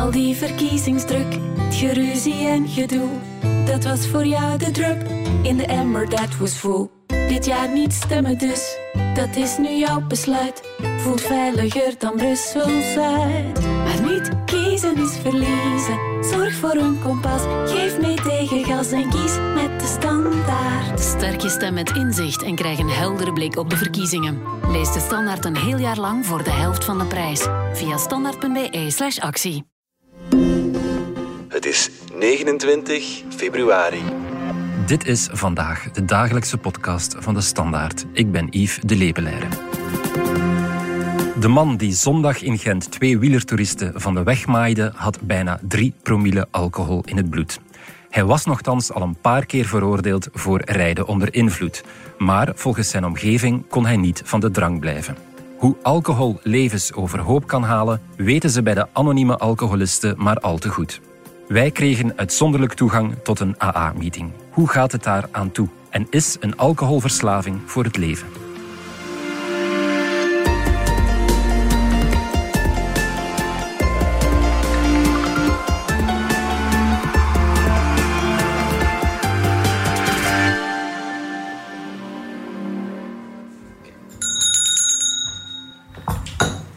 Al die verkiezingsdruk, het geruzie en gedoe. Dat was voor jou de drup in de emmer, dat was vol. Dit jaar niet stemmen dus, dat is nu jouw besluit. Voelt veiliger dan Brussel-Zuid. Maar niet kiezen is verliezen. Zorg voor een kompas, geef mee tegen gas en kies met de standaard. Sterk je stem met inzicht en krijg een heldere blik op de verkiezingen. Lees de standaard een heel jaar lang voor de helft van de prijs. Via standaard.be/slash actie. Het is 29 februari. Dit is vandaag de dagelijkse podcast van de Standaard. Ik ben Yves de Lepelaire. De man die zondag in Gent twee wielertoeristen van de weg maaide, had bijna 3 promille alcohol in het bloed. Hij was nogthans al een paar keer veroordeeld voor rijden onder invloed. Maar volgens zijn omgeving kon hij niet van de drang blijven. Hoe alcohol levens overhoop kan halen, weten ze bij de anonieme alcoholisten maar al te goed. Wij kregen uitzonderlijk toegang tot een AA-meeting. Hoe gaat het daar aan toe? En is een alcoholverslaving voor het leven?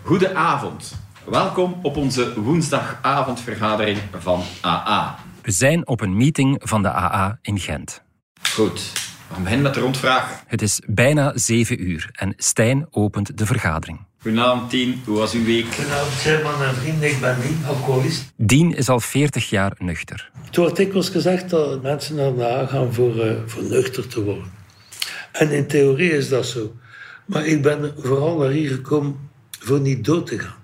Goedenavond. Welkom op onze woensdagavondvergadering van AA. We zijn op een meeting van de AA in Gent. Goed, we gaan beginnen met de rondvraag. Het is bijna zeven uur en Stijn opent de vergadering. Goedenavond, Tien. Hoe was uw week? Goedenavond, Sherman en vrienden. Ik ben Dien, alcoholist. Dien is al 40 jaar nuchter. Het wordt dikwijls gezegd dat mensen naar de Haag gaan voor, eh, voor nuchter te worden. En in theorie is dat zo. Maar ik ben vooral naar hier gekomen voor niet dood te gaan.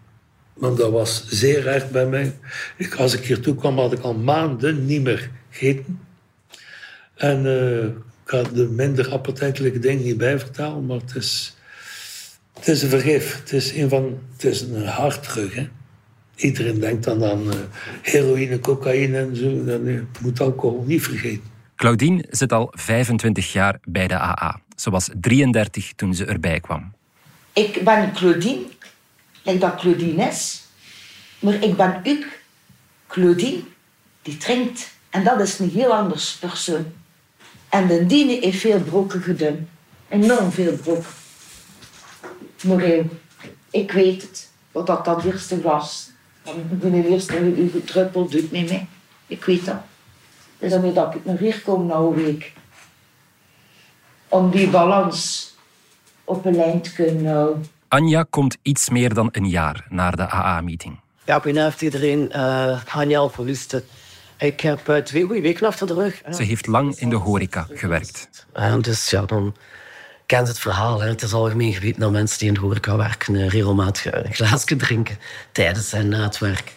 Want dat was zeer erg bij mij. Ik, als ik hier toe kwam, had ik al maanden niet meer gegeten. En eh, ik ga de minder appetijtelijke dingen niet bij vertellen, maar het is, het is een vergif. Het is een, van, het is een harddrug. Hè? Iedereen denkt dan aan uh, heroïne, cocaïne en zo. Dan uh, moet alcohol niet vergeten. Claudine zit al 25 jaar bij de AA. Ze was 33 toen ze erbij kwam. Ik ben Claudine, like dat Claudine is. Maar ik ben ook Claudine, die drinkt. En dat is een heel anders persoon. En de Dine heeft veel brokken gedaan. Enorm veel brokken. Eh, ik weet het. Wat dat dat eerste was. De eerste druppel doet met mij. Ik weet dat. Dus dan dat ik naar hier kom na een week. Om die balans op een lijn te kunnen houden. Anja komt iets meer dan een jaar naar de AA-meeting. Ja, goedenavond iedereen. Uh, Anja Alpoliste. Ik heb uh, twee goede weken achter de rug. Ze heeft lang in de horeca gewerkt. En dus ja, dan kent het verhaal. Hè. Het is algemeen geweten dat mensen die in de horeca werken uh, regelmatig een glaasje drinken tijdens en na het werk.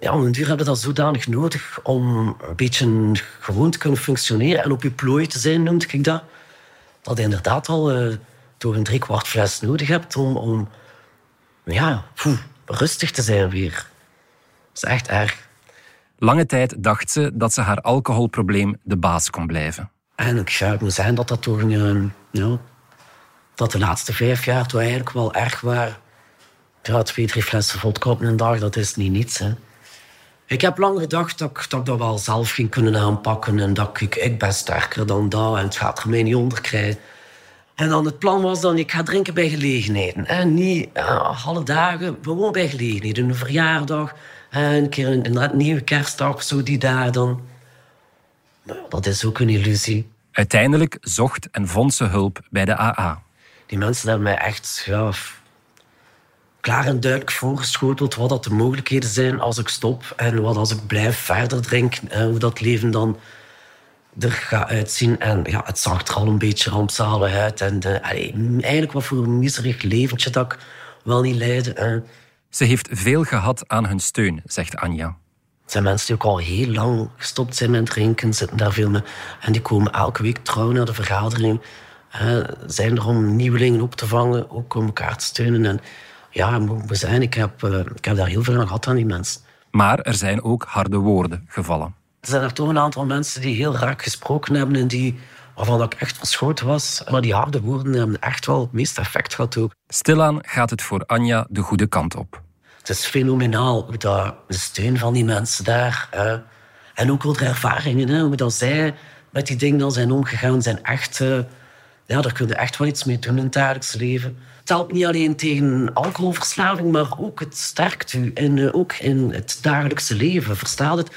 Ja, op een duur hebben dat zodanig nodig om een beetje gewoon te kunnen functioneren en op je plooi te zijn, noemde ik dat. Dat inderdaad al door een driekwart fles nodig hebt om, om ja, poeh, rustig te zijn weer. Dat is echt erg. Lange tijd dacht ze dat ze haar alcoholprobleem de baas kon blijven. En ik zou zijn dat dat toch een, ja, dat de laatste vijf jaar toch eigenlijk wel erg waren. Ja, twee, drie flessen vodka op een dag, dat is niet niets. Hè. Ik heb lang gedacht dat ik, dat ik dat wel zelf ging kunnen aanpakken en dat ik, ik ben sterker dan dat en het gaat er mij niet onder krijgen. En dan het plan was dan, ik ga drinken bij gelegenheden. En niet uh, alle dagen, gewoon bij gelegenheden. Een verjaardag, en een keer een, een nieuwe kerstdag, zo die daar dan. Maar dat is ook een illusie. Uiteindelijk zocht en vond ze hulp bij de AA. Die mensen hebben mij echt ja, klaar en duidelijk voorgeschoteld wat dat de mogelijkheden zijn als ik stop en wat als ik blijf verder drinken en hoe dat leven dan er gaat uitzien. En ja, het zag er al een beetje rampzalig uit. En allee, eigenlijk wat voor een miserig leventje dat ik wel niet leidde. En Ze heeft veel gehad aan hun steun, zegt Anja. het zijn mensen die ook al heel lang gestopt zijn met drinken, zitten daar veel mee. En die komen elke week trouw naar de vergadering. Eh, zijn er om nieuwelingen op te vangen, ook om elkaar te steunen. En ja, moet we zijn, ik heb, eh, ik heb daar heel veel aan gehad aan die mensen. Maar er zijn ook harde woorden gevallen. Er zijn er toch een aantal mensen die heel raak gesproken hebben en die, waarvan ik echt verschoten was. Maar die harde woorden hebben echt wel het meeste effect gehad ook. Stilaan gaat het voor Anja de goede kant op. Het is fenomenaal hoe dat, de steun van die mensen daar. Hè. En ook de ervaringen, hè, hoe dat zij met die dingen dan zijn omgegaan, zijn echt... Uh, ja, daar kun je echt wel iets mee doen in het dagelijks leven. Het helpt niet alleen tegen alcoholverslaving, maar ook het sterkt u. En uh, ook in het dagelijkse leven, verstaat het?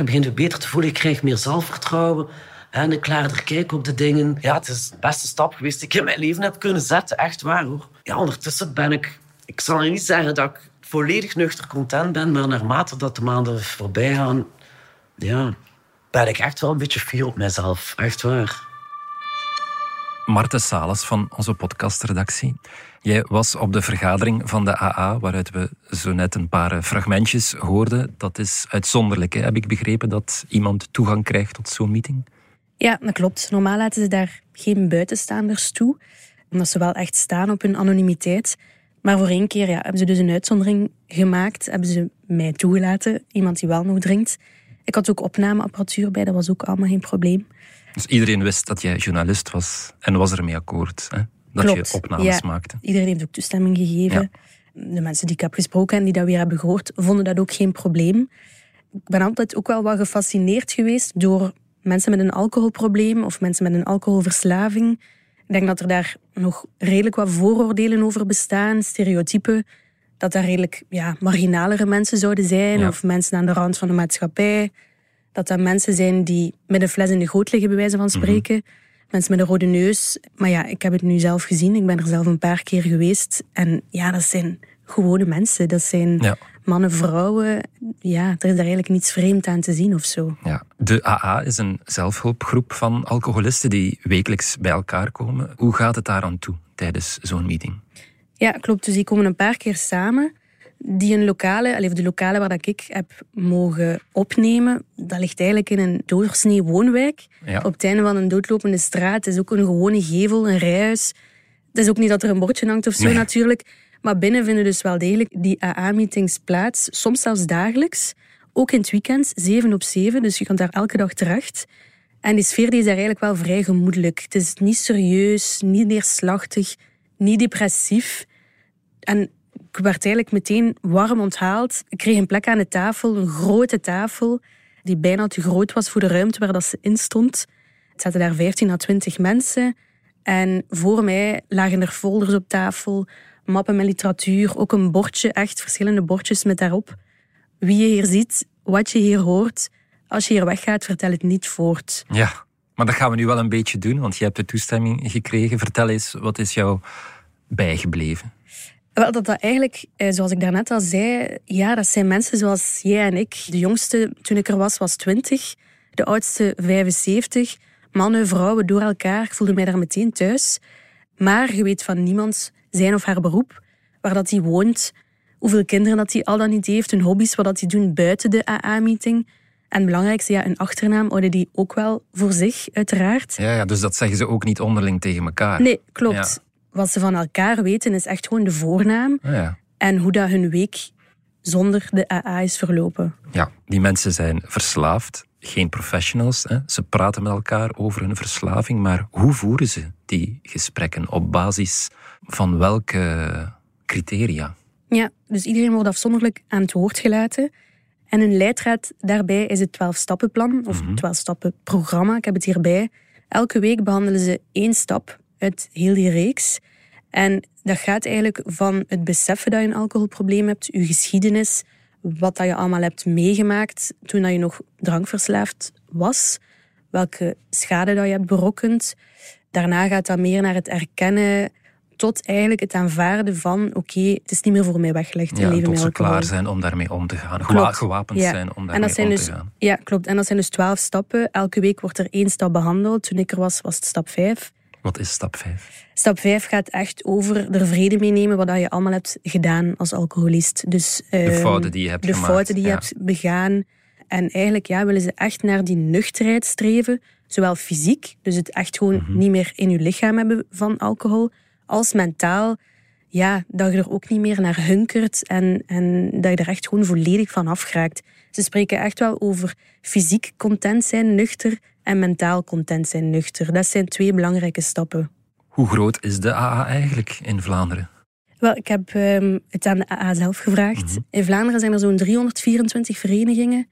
Ik begin je beter te voelen, ik krijg meer zelfvertrouwen. En een klaarder kijk op de dingen. Ja, het is de beste stap geweest die ik in mijn leven heb kunnen zetten. Echt waar hoor. Ja, ondertussen ben ik... Ik zal niet zeggen dat ik volledig nuchter content ben, maar naarmate dat de maanden voorbij gaan, ja, ben ik echt wel een beetje fier op mezelf. Echt waar. Marten Sales van onze podcastredactie. Jij was op de vergadering van de AA, waaruit we zo net een paar fragmentjes hoorden. Dat is uitzonderlijk, hè? heb ik begrepen, dat iemand toegang krijgt tot zo'n meeting? Ja, dat klopt. Normaal laten ze daar geen buitenstaanders toe, omdat ze wel echt staan op hun anonimiteit. Maar voor één keer ja, hebben ze dus een uitzondering gemaakt, hebben ze mij toegelaten, iemand die wel nog drinkt. Ik had ook opnameapparatuur bij, dat was ook allemaal geen probleem. Dus iedereen wist dat jij journalist was en was ermee akkoord, hè? Dat Klopt. je opnames maakte. Iedereen heeft ook toestemming gegeven. De mensen die ik heb gesproken en die dat weer hebben gehoord, vonden dat ook geen probleem. Ik ben altijd ook wel wat gefascineerd geweest door mensen met een alcoholprobleem of mensen met een alcoholverslaving. Ik denk dat er daar nog redelijk wat vooroordelen over bestaan, stereotypen. Dat daar redelijk ja, marginalere mensen zouden zijn Ja. of mensen aan de rand van de maatschappij. Dat dat mensen zijn die met een fles in de goot liggen, bij wijze van spreken. Mensen met een rode neus. Maar ja, ik heb het nu zelf gezien. Ik ben er zelf een paar keer geweest. En ja, dat zijn gewone mensen. Dat zijn Ja. mannen, vrouwen. Ja, er is daar eigenlijk niets vreemd aan te zien of zo. Ja. De AA is een zelfhulpgroep van alcoholisten die wekelijks bij elkaar komen. Hoe gaat het daar aan toe tijdens zo'n meeting? Ja, klopt. Dus die komen een paar keer samen. Die een lokale, allee, de lokale waar dat ik heb mogen opnemen, dat ligt eigenlijk in een doorsnee woonwijk. Ja. Op het einde van een doodlopende straat. Het is ook een gewone gevel, een rijhuis. Het is ook niet dat er een bordje hangt of zo Nee. natuurlijk. Maar binnen vinden dus wel degelijk die AA-meetings plaats. Soms zelfs dagelijks. Ook in het weekend, 7 op 7. Dus je kan daar elke dag terecht. En die sfeer die is daar eigenlijk wel vrij gemoedelijk. Het is niet serieus, niet neerslachtig, niet depressief. En ik werd eigenlijk meteen warm onthaald. Ik kreeg een plek aan de tafel, een grote tafel, die bijna te groot was voor de ruimte waar dat ze in stond. Het zaten daar 15 à 20 mensen. En voor mij lagen er folders op tafel, mappen met literatuur, ook een bordje, echt verschillende bordjes met daarop. Wie je hier ziet, wat je hier hoort. Als je hier weggaat, vertel het niet voort. Ja, maar dat gaan we nu wel een beetje doen, want je hebt de toestemming gekregen. Vertel eens, wat is jou bijgebleven? Wel, dat dat eigenlijk, eh, zoals ik daarnet al zei, ja, dat zijn mensen zoals jij en ik. De jongste, toen ik er was, was 20. De oudste, 75. Mannen, vrouwen, door elkaar. Ik voelde mij daar meteen thuis. Maar je weet van niemand zijn of haar beroep, waar dat hij woont, hoeveel kinderen dat hij al dan niet heeft, hun hobby's, wat dat hij doen buiten de AA-meeting. En het belangrijkste, ja, een achternaam houden die ook wel voor zich, uiteraard. Ja, ja, dus dat zeggen ze ook niet onderling tegen elkaar. Nee, klopt. Ja. Wat ze van elkaar weten is echt gewoon de voornaam Ah, ja. en hoe dat hun week zonder de AA is verlopen. ja, die mensen zijn verslaafd, geen professionals. Hè. Ze praten met elkaar over hun verslaving, maar hoe voeren ze die gesprekken? Op basis van welke criteria? Ja, dus iedereen wordt afzonderlijk aan het woord gelaten. En een leidraad daarbij is het 12-stappenplan, of 12-stappen-programma. Ik heb het hierbij. Elke week behandelen ze één stap uit heel die reeks. En dat gaat eigenlijk van het beseffen dat je een alcoholprobleem hebt, je geschiedenis, wat dat je allemaal hebt meegemaakt toen dat je nog drankverslaafd was, welke schade dat je hebt berokkend. Daarna gaat dat meer naar het erkennen tot eigenlijk het aanvaarden van oké, het is niet meer voor mij weggelegd in Ja, leven tot ze alcohol. klaar zijn om daarmee om te gaan. Klopt. gewapend Ja. zijn om daarmee om dus, te gaan. Ja, klopt. En dat zijn dus twaalf stappen. Elke week wordt er één stap behandeld. Toen ik er was, was het stap vijf. Wat is stap 5? Stap 5 gaat echt over er vrede mee nemen wat je allemaal hebt gedaan als alcoholist. Dus, De ehm, fouten die je hebt De gemaakt. fouten die je ja. hebt begaan. En eigenlijk ja, willen ze echt naar die nuchterheid streven. Zowel fysiek, dus het echt gewoon Mhm. niet meer in je lichaam hebben van alcohol, als mentaal. Ja, dat je er ook niet meer naar hunkert en, en dat je er echt gewoon volledig van afgeraakt. Ze spreken echt wel over fysiek content zijn, nuchter, en mentaal content zijn, nuchter. Dat zijn twee belangrijke stappen. Hoe groot is de AA eigenlijk in Vlaanderen? Wel, ik heb ehm, het aan de AA zelf gevraagd. In Vlaanderen zijn er zo'n 324 verenigingen.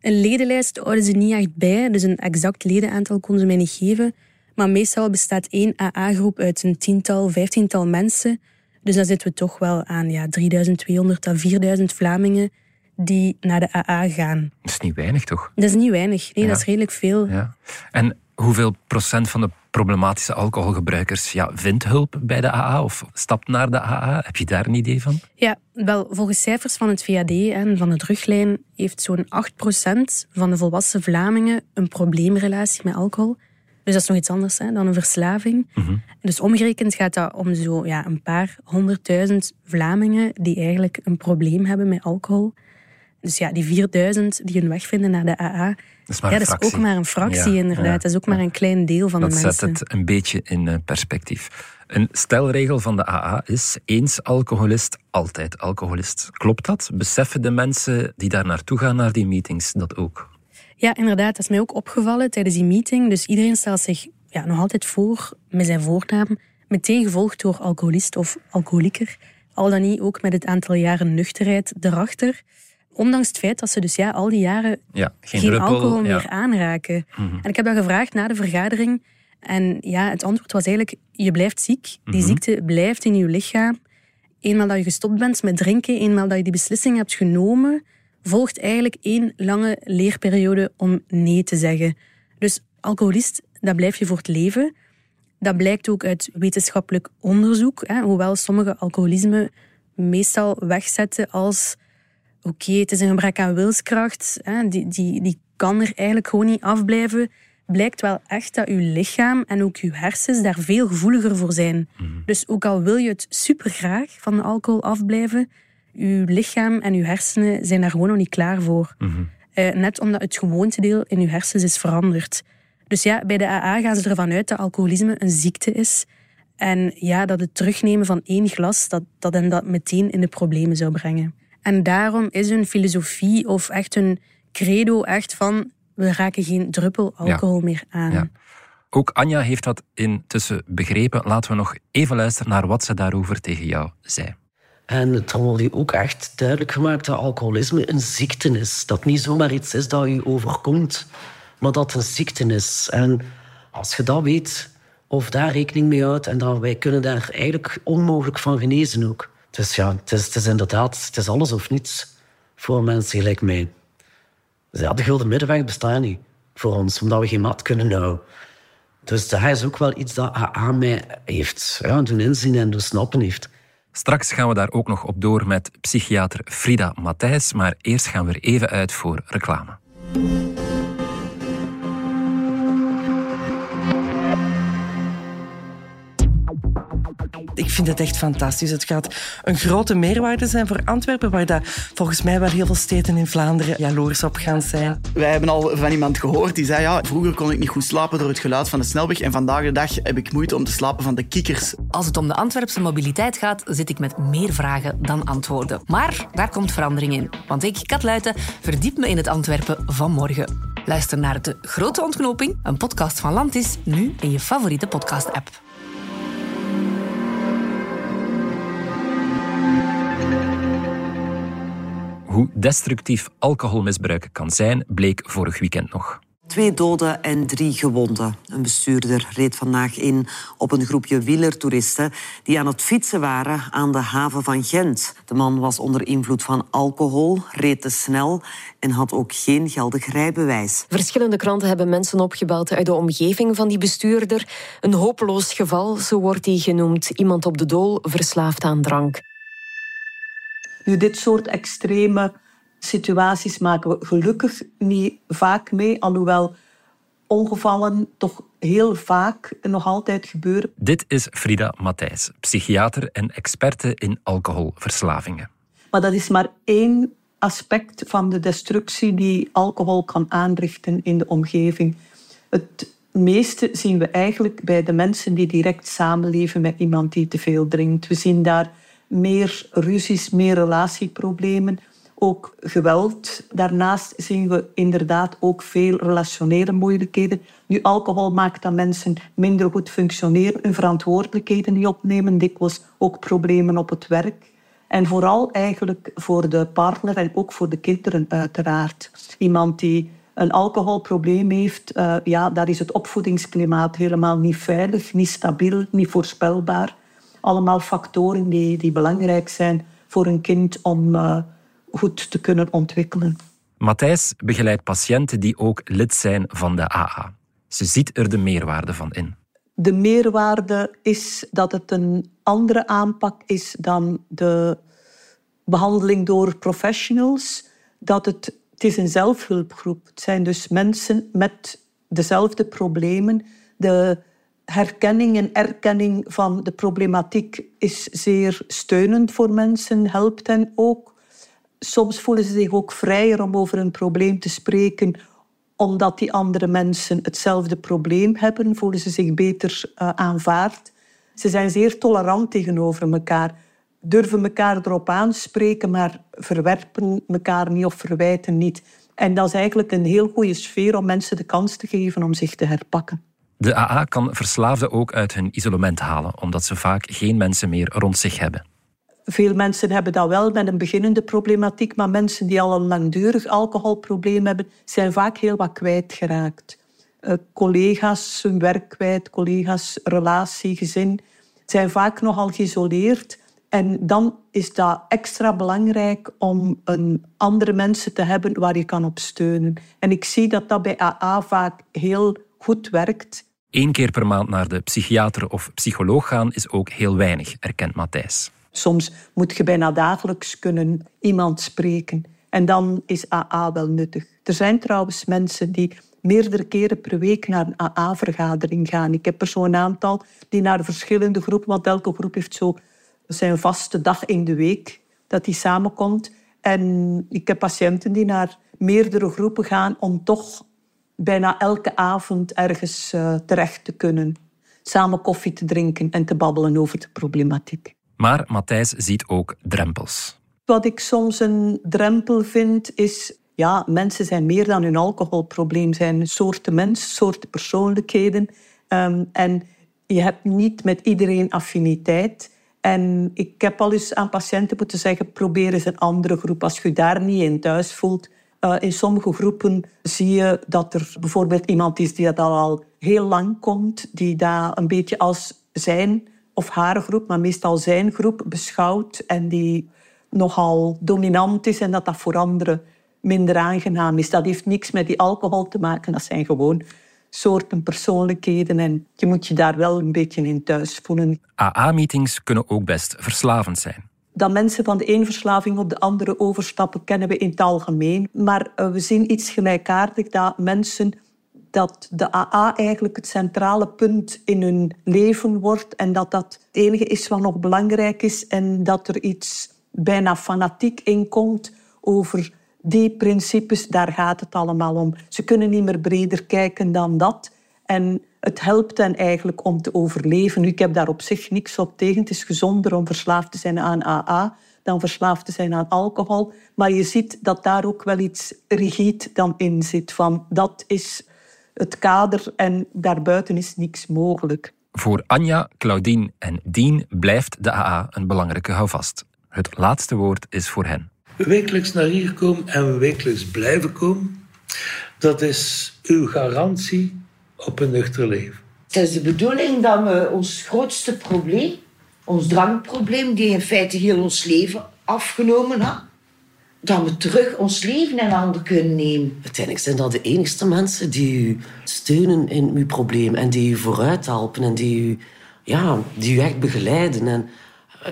Een ledenlijst houden ze niet echt bij, dus een exact ledenaantal konden ze mij niet geven. Maar meestal bestaat één AA-groep uit een tiental, vijftiental mensen. Dus dan zitten we toch wel aan ja, 3200 à 4000 Vlamingen die naar de AA gaan. Dat is niet weinig, toch? Dat is niet weinig. Nee, Ja. dat is redelijk veel. Ja. En hoeveel procent van de problematische alcoholgebruikers ja, vindt hulp bij de AA of stapt naar de AA? Heb je daar een idee van? Ja, wel, volgens cijfers van het VAD en van de druglijn heeft zo'n 8% van de volwassen Vlamingen een probleemrelatie met alcohol. Dus dat is nog iets anders hè, dan een verslaving. Dus omgerekend gaat dat om zo ja, een paar honderdduizend Vlamingen die eigenlijk een probleem hebben met alcohol. Dus ja, die 4000 die hun weg vinden naar de AA, Dat is maar ja, dat is ook maar een fractie Ja, inderdaad. ja, dat is ook maar een klein deel van Dat de zet mensen. het een beetje in eh, perspectief. Een stelregel van de AA is eens alcoholist, altijd alcoholist. Klopt dat? Beseffen de mensen die daar naartoe gaan, naar die meetings, dat ook? Ja, inderdaad. Dat is mij ook opgevallen tijdens die meeting. Dus iedereen stelt zich ja, nog altijd voor met zijn voornaam, meteen gevolgd door alcoholist of alcoholieker. Al dan niet ook met het aantal jaren nuchterheid erachter. Ondanks het feit dat ze dus ja, al die jaren Ja, geen, geen, druppel. alcohol ja. meer aanraken. En ik heb dat gevraagd na de vergadering. En ja, het antwoord was eigenlijk, je blijft ziek. Die ziekte blijft in je lichaam. Eenmaal dat je gestopt bent met drinken, eenmaal dat je die beslissing hebt genomen, volgt eigenlijk één lange leerperiode om nee te zeggen. Dus alcoholist, dat blijf je voor het leven. Dat blijkt ook uit wetenschappelijk onderzoek. Hè, hoewel sommige alcoholisme meestal wegzetten als oké, het is een gebrek aan wilskracht, hè, die, die, die kan er eigenlijk gewoon niet afblijven, blijkt wel echt dat uw lichaam en ook uw hersens daar veel gevoeliger voor zijn. Dus ook al wil je het supergraag van de alcohol afblijven, uw lichaam en uw hersenen zijn daar gewoon nog niet klaar voor. Eh, net omdat het gewoontedeel in uw hersens is veranderd. Dus ja, bij de AA gaan ze ervan uit dat alcoholisme een ziekte is. En ja, dat het terugnemen van één glas, dat, dat hen dat meteen in de problemen zou brengen. En daarom is hun filosofie of echt hun credo echt van... We raken geen druppel alcohol meer aan. Ja. Ook Anja heeft dat intussen begrepen. Laten we nog even luisteren naar wat ze daarover tegen jou zei. En het wordt je ook echt duidelijk gemaakt dat alcoholisme een ziekte is. Dat niet zomaar iets is dat je overkomt, maar dat het een ziekte is. En als je dat weet, of daar rekening mee houdt, en dan wij kunnen daar eigenlijk onmogelijk van genezen ook. Dus ja, het is, inderdaad het is alles of niets voor mensen gelijk mij. Dus ja, de gulden middenweg bestaat niet voor ons, omdat we geen mat kunnen houden. Dus dat is ook wel iets dat AA mij heeft ja, doen inzien en doen snappen heeft. Straks gaan we daar ook nog op door met psychiater Frida Matthijs, maar eerst gaan we er even uit voor reclame. Vind het echt fantastisch. Het gaat een grote meerwaarde zijn voor Antwerpen, waar dat volgens mij wel heel veel steden in Vlaanderen jaloers op gaan zijn. Wij hebben al van iemand gehoord die zei: ja, vroeger kon ik niet goed slapen door het geluid van de snelweg en vandaag de dag heb ik moeite om te slapen van de kikkers. Als het om de Antwerpse mobiliteit gaat, zit ik met meer vragen dan antwoorden. Maar daar komt verandering in. Want ik, Kat Luiten, verdiep me in het Antwerpen van morgen. Luister naar De Grote Ontknoping, een podcast van Landis, nu in je favoriete podcast-app. Hoe destructief alcoholmisbruik kan zijn, bleek vorig weekend nog. Twee doden en drie gewonden. Een bestuurder reed vandaag in op een groepje wielertoeristen die aan het fietsen waren aan de haven van Gent. De man was onder invloed van alcohol, reed te snel en had ook geen geldig rijbewijs. Verschillende kranten hebben mensen opgebeld uit de omgeving van die bestuurder. Een hopeloos geval, zo wordt hij genoemd. Iemand op de dool, verslaafd aan drank. Nu, dit soort extreme situaties maken we gelukkig niet vaak mee, alhoewel ongevallen toch heel vaak nog altijd gebeuren. Dit is Frida Matthijs, psychiater en experte in alcoholverslavingen. Maar dat is maar één aspect van de destructie die alcohol kan aanrichten in de omgeving. Het meeste zien we eigenlijk bij de mensen die direct samenleven met iemand die te veel drinkt. We zien daar meer ruzies, meer relatieproblemen. ook geweld. Daarnaast zien we inderdaad ook veel relationele moeilijkheden. Nu, alcohol maakt dat mensen minder goed functioneren, hun verantwoordelijkheden niet opnemen, dikwijls ook problemen op het werk. En vooral eigenlijk voor de partner en ook voor de kinderen uiteraard. Iemand die een alcoholprobleem heeft, uh, ja, daar is het opvoedingsklimaat helemaal niet veilig, niet stabiel, niet voorspelbaar. Allemaal factoren die, die belangrijk zijn voor een kind om uh, goed te kunnen ontwikkelen. Matthijs begeleidt patiënten die ook lid zijn van de AA. Ze ziet er de meerwaarde van in. De meerwaarde is dat het een andere aanpak is dan de behandeling door professionals. Dat het, het is een zelfhulpgroep. Het zijn dus mensen met dezelfde problemen. De herkenning en erkenning van de problematiek is zeer steunend voor mensen, helpt hen ook. Soms voelen ze zich ook vrijer om over een probleem te spreken, omdat die andere mensen hetzelfde probleem hebben, voelen ze zich beter uh, aanvaard. Ze zijn zeer tolerant tegenover elkaar, durven elkaar erop aanspreken, maar verwerpen elkaar niet of verwijten niet. En dat is eigenlijk een heel goede sfeer om mensen de kans te geven om zich te herpakken. De AA kan verslaafden ook uit hun isolement halen, omdat ze vaak geen mensen meer rond zich hebben. Veel mensen hebben dat wel met een beginnende problematiek, maar mensen die al een langdurig alcoholprobleem hebben, zijn vaak heel wat kwijtgeraakt. Uh, collega's hun werk kwijt, collega's relatie, gezin, zijn vaak nogal geïsoleerd. En dan is dat extra belangrijk om een andere mensen te hebben waar je kan op steunen. En ik zie dat dat bij AA vaak heel goed werkt. Eén keer per maand naar de psychiater of psycholoog gaan is ook heel weinig, erkent Matthijs. Soms moet je bijna dagelijks kunnen iemand spreken. En dan is AA wel nuttig. Er zijn trouwens mensen die meerdere keren per week naar een AA-vergadering gaan. Ik heb er zo'n aantal die naar verschillende groepen, want elke groep heeft zo zijn vaste dag in de week dat die samenkomt. En ik heb patiënten die naar meerdere groepen gaan om toch bijna elke avond ergens uh, terecht te kunnen. Samen koffie te drinken en te babbelen over de problematiek. Maar Matthijs ziet ook drempels. Wat ik soms een drempel vind, is... Ja, mensen zijn meer dan hun alcoholprobleem. zijn soorten mensen, soorten persoonlijkheden. Um, en je hebt niet met iedereen affiniteit. En ik heb al eens aan patiënten moeten zeggen... probeer eens een andere groep. Als je je daar niet in thuis voelt... Uh, in sommige groepen zie je dat er bijvoorbeeld iemand is die dat al heel lang komt, die daar een beetje als zijn of haar groep, maar meestal zijn groep beschouwt en die nogal dominant is en dat dat voor anderen minder aangenaam is. Dat heeft niks met die alcohol te maken, dat zijn gewoon soorten persoonlijkheden en je moet je daar wel een beetje in thuis voelen. AA-meetings kunnen ook best verslavend zijn. Dat mensen van de ene verslaving op de andere overstappen, kennen we in het algemeen. Maar eh, we zien iets gelijkaardig dat mensen dat de AA eigenlijk het centrale punt in hun leven wordt en dat dat het enige is wat nog belangrijk is en dat er iets bijna fanatiek in komt over die principes, daar gaat het allemaal om. Ze kunnen niet meer breder kijken dan dat. En het helpt hen eigenlijk om te overleven. ik heb daar op zich niks op tegen. Het is gezonder om verslaafd te zijn aan AA dan verslaafd te zijn aan alcohol. Maar je ziet dat daar ook wel iets rigide dan in zit. Van dat is het kader en daarbuiten is niks mogelijk. Voor Anja, Claudine en Dien blijft de AA een belangrijke houvast. Het laatste woord is voor hen. Wekelijks naar hier komen en wekelijks blijven komen, dat is uw garantie op een nuchter leven. Het is de bedoeling dat we ons grootste probleem, ons drankprobleem, die in feite heel ons leven afgenomen had, dat we terug ons leven in handen kunnen nemen. Uiteindelijk zijn dat de enigste mensen die u steunen in uw probleem en die u vooruit helpen en die u, ja, die u echt begeleiden. En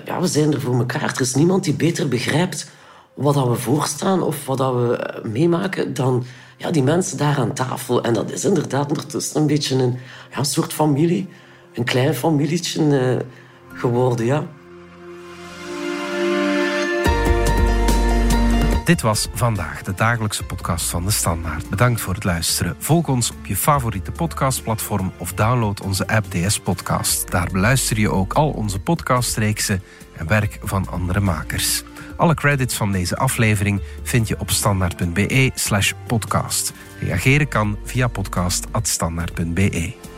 ja, we zijn er voor elkaar. Er is niemand die beter begrijpt wat dat we voorstaan of wat dat we meemaken dan ja, die mensen daar aan tafel. En dat is inderdaad ondertussen een beetje een, ja, soort familie. Een klein familietje uh, geworden, ja. Dit was vandaag de dagelijkse podcast van de Standaard. Bedankt voor het luisteren. Volg ons op je favoriete podcastplatform of download onze app DS Podcast. Daar beluister je ook al onze podcastreeksen en werk van andere makers. Alle credits van deze aflevering vind je op standaard.be slash podcast. Reageren kan via podcast.standaard.be.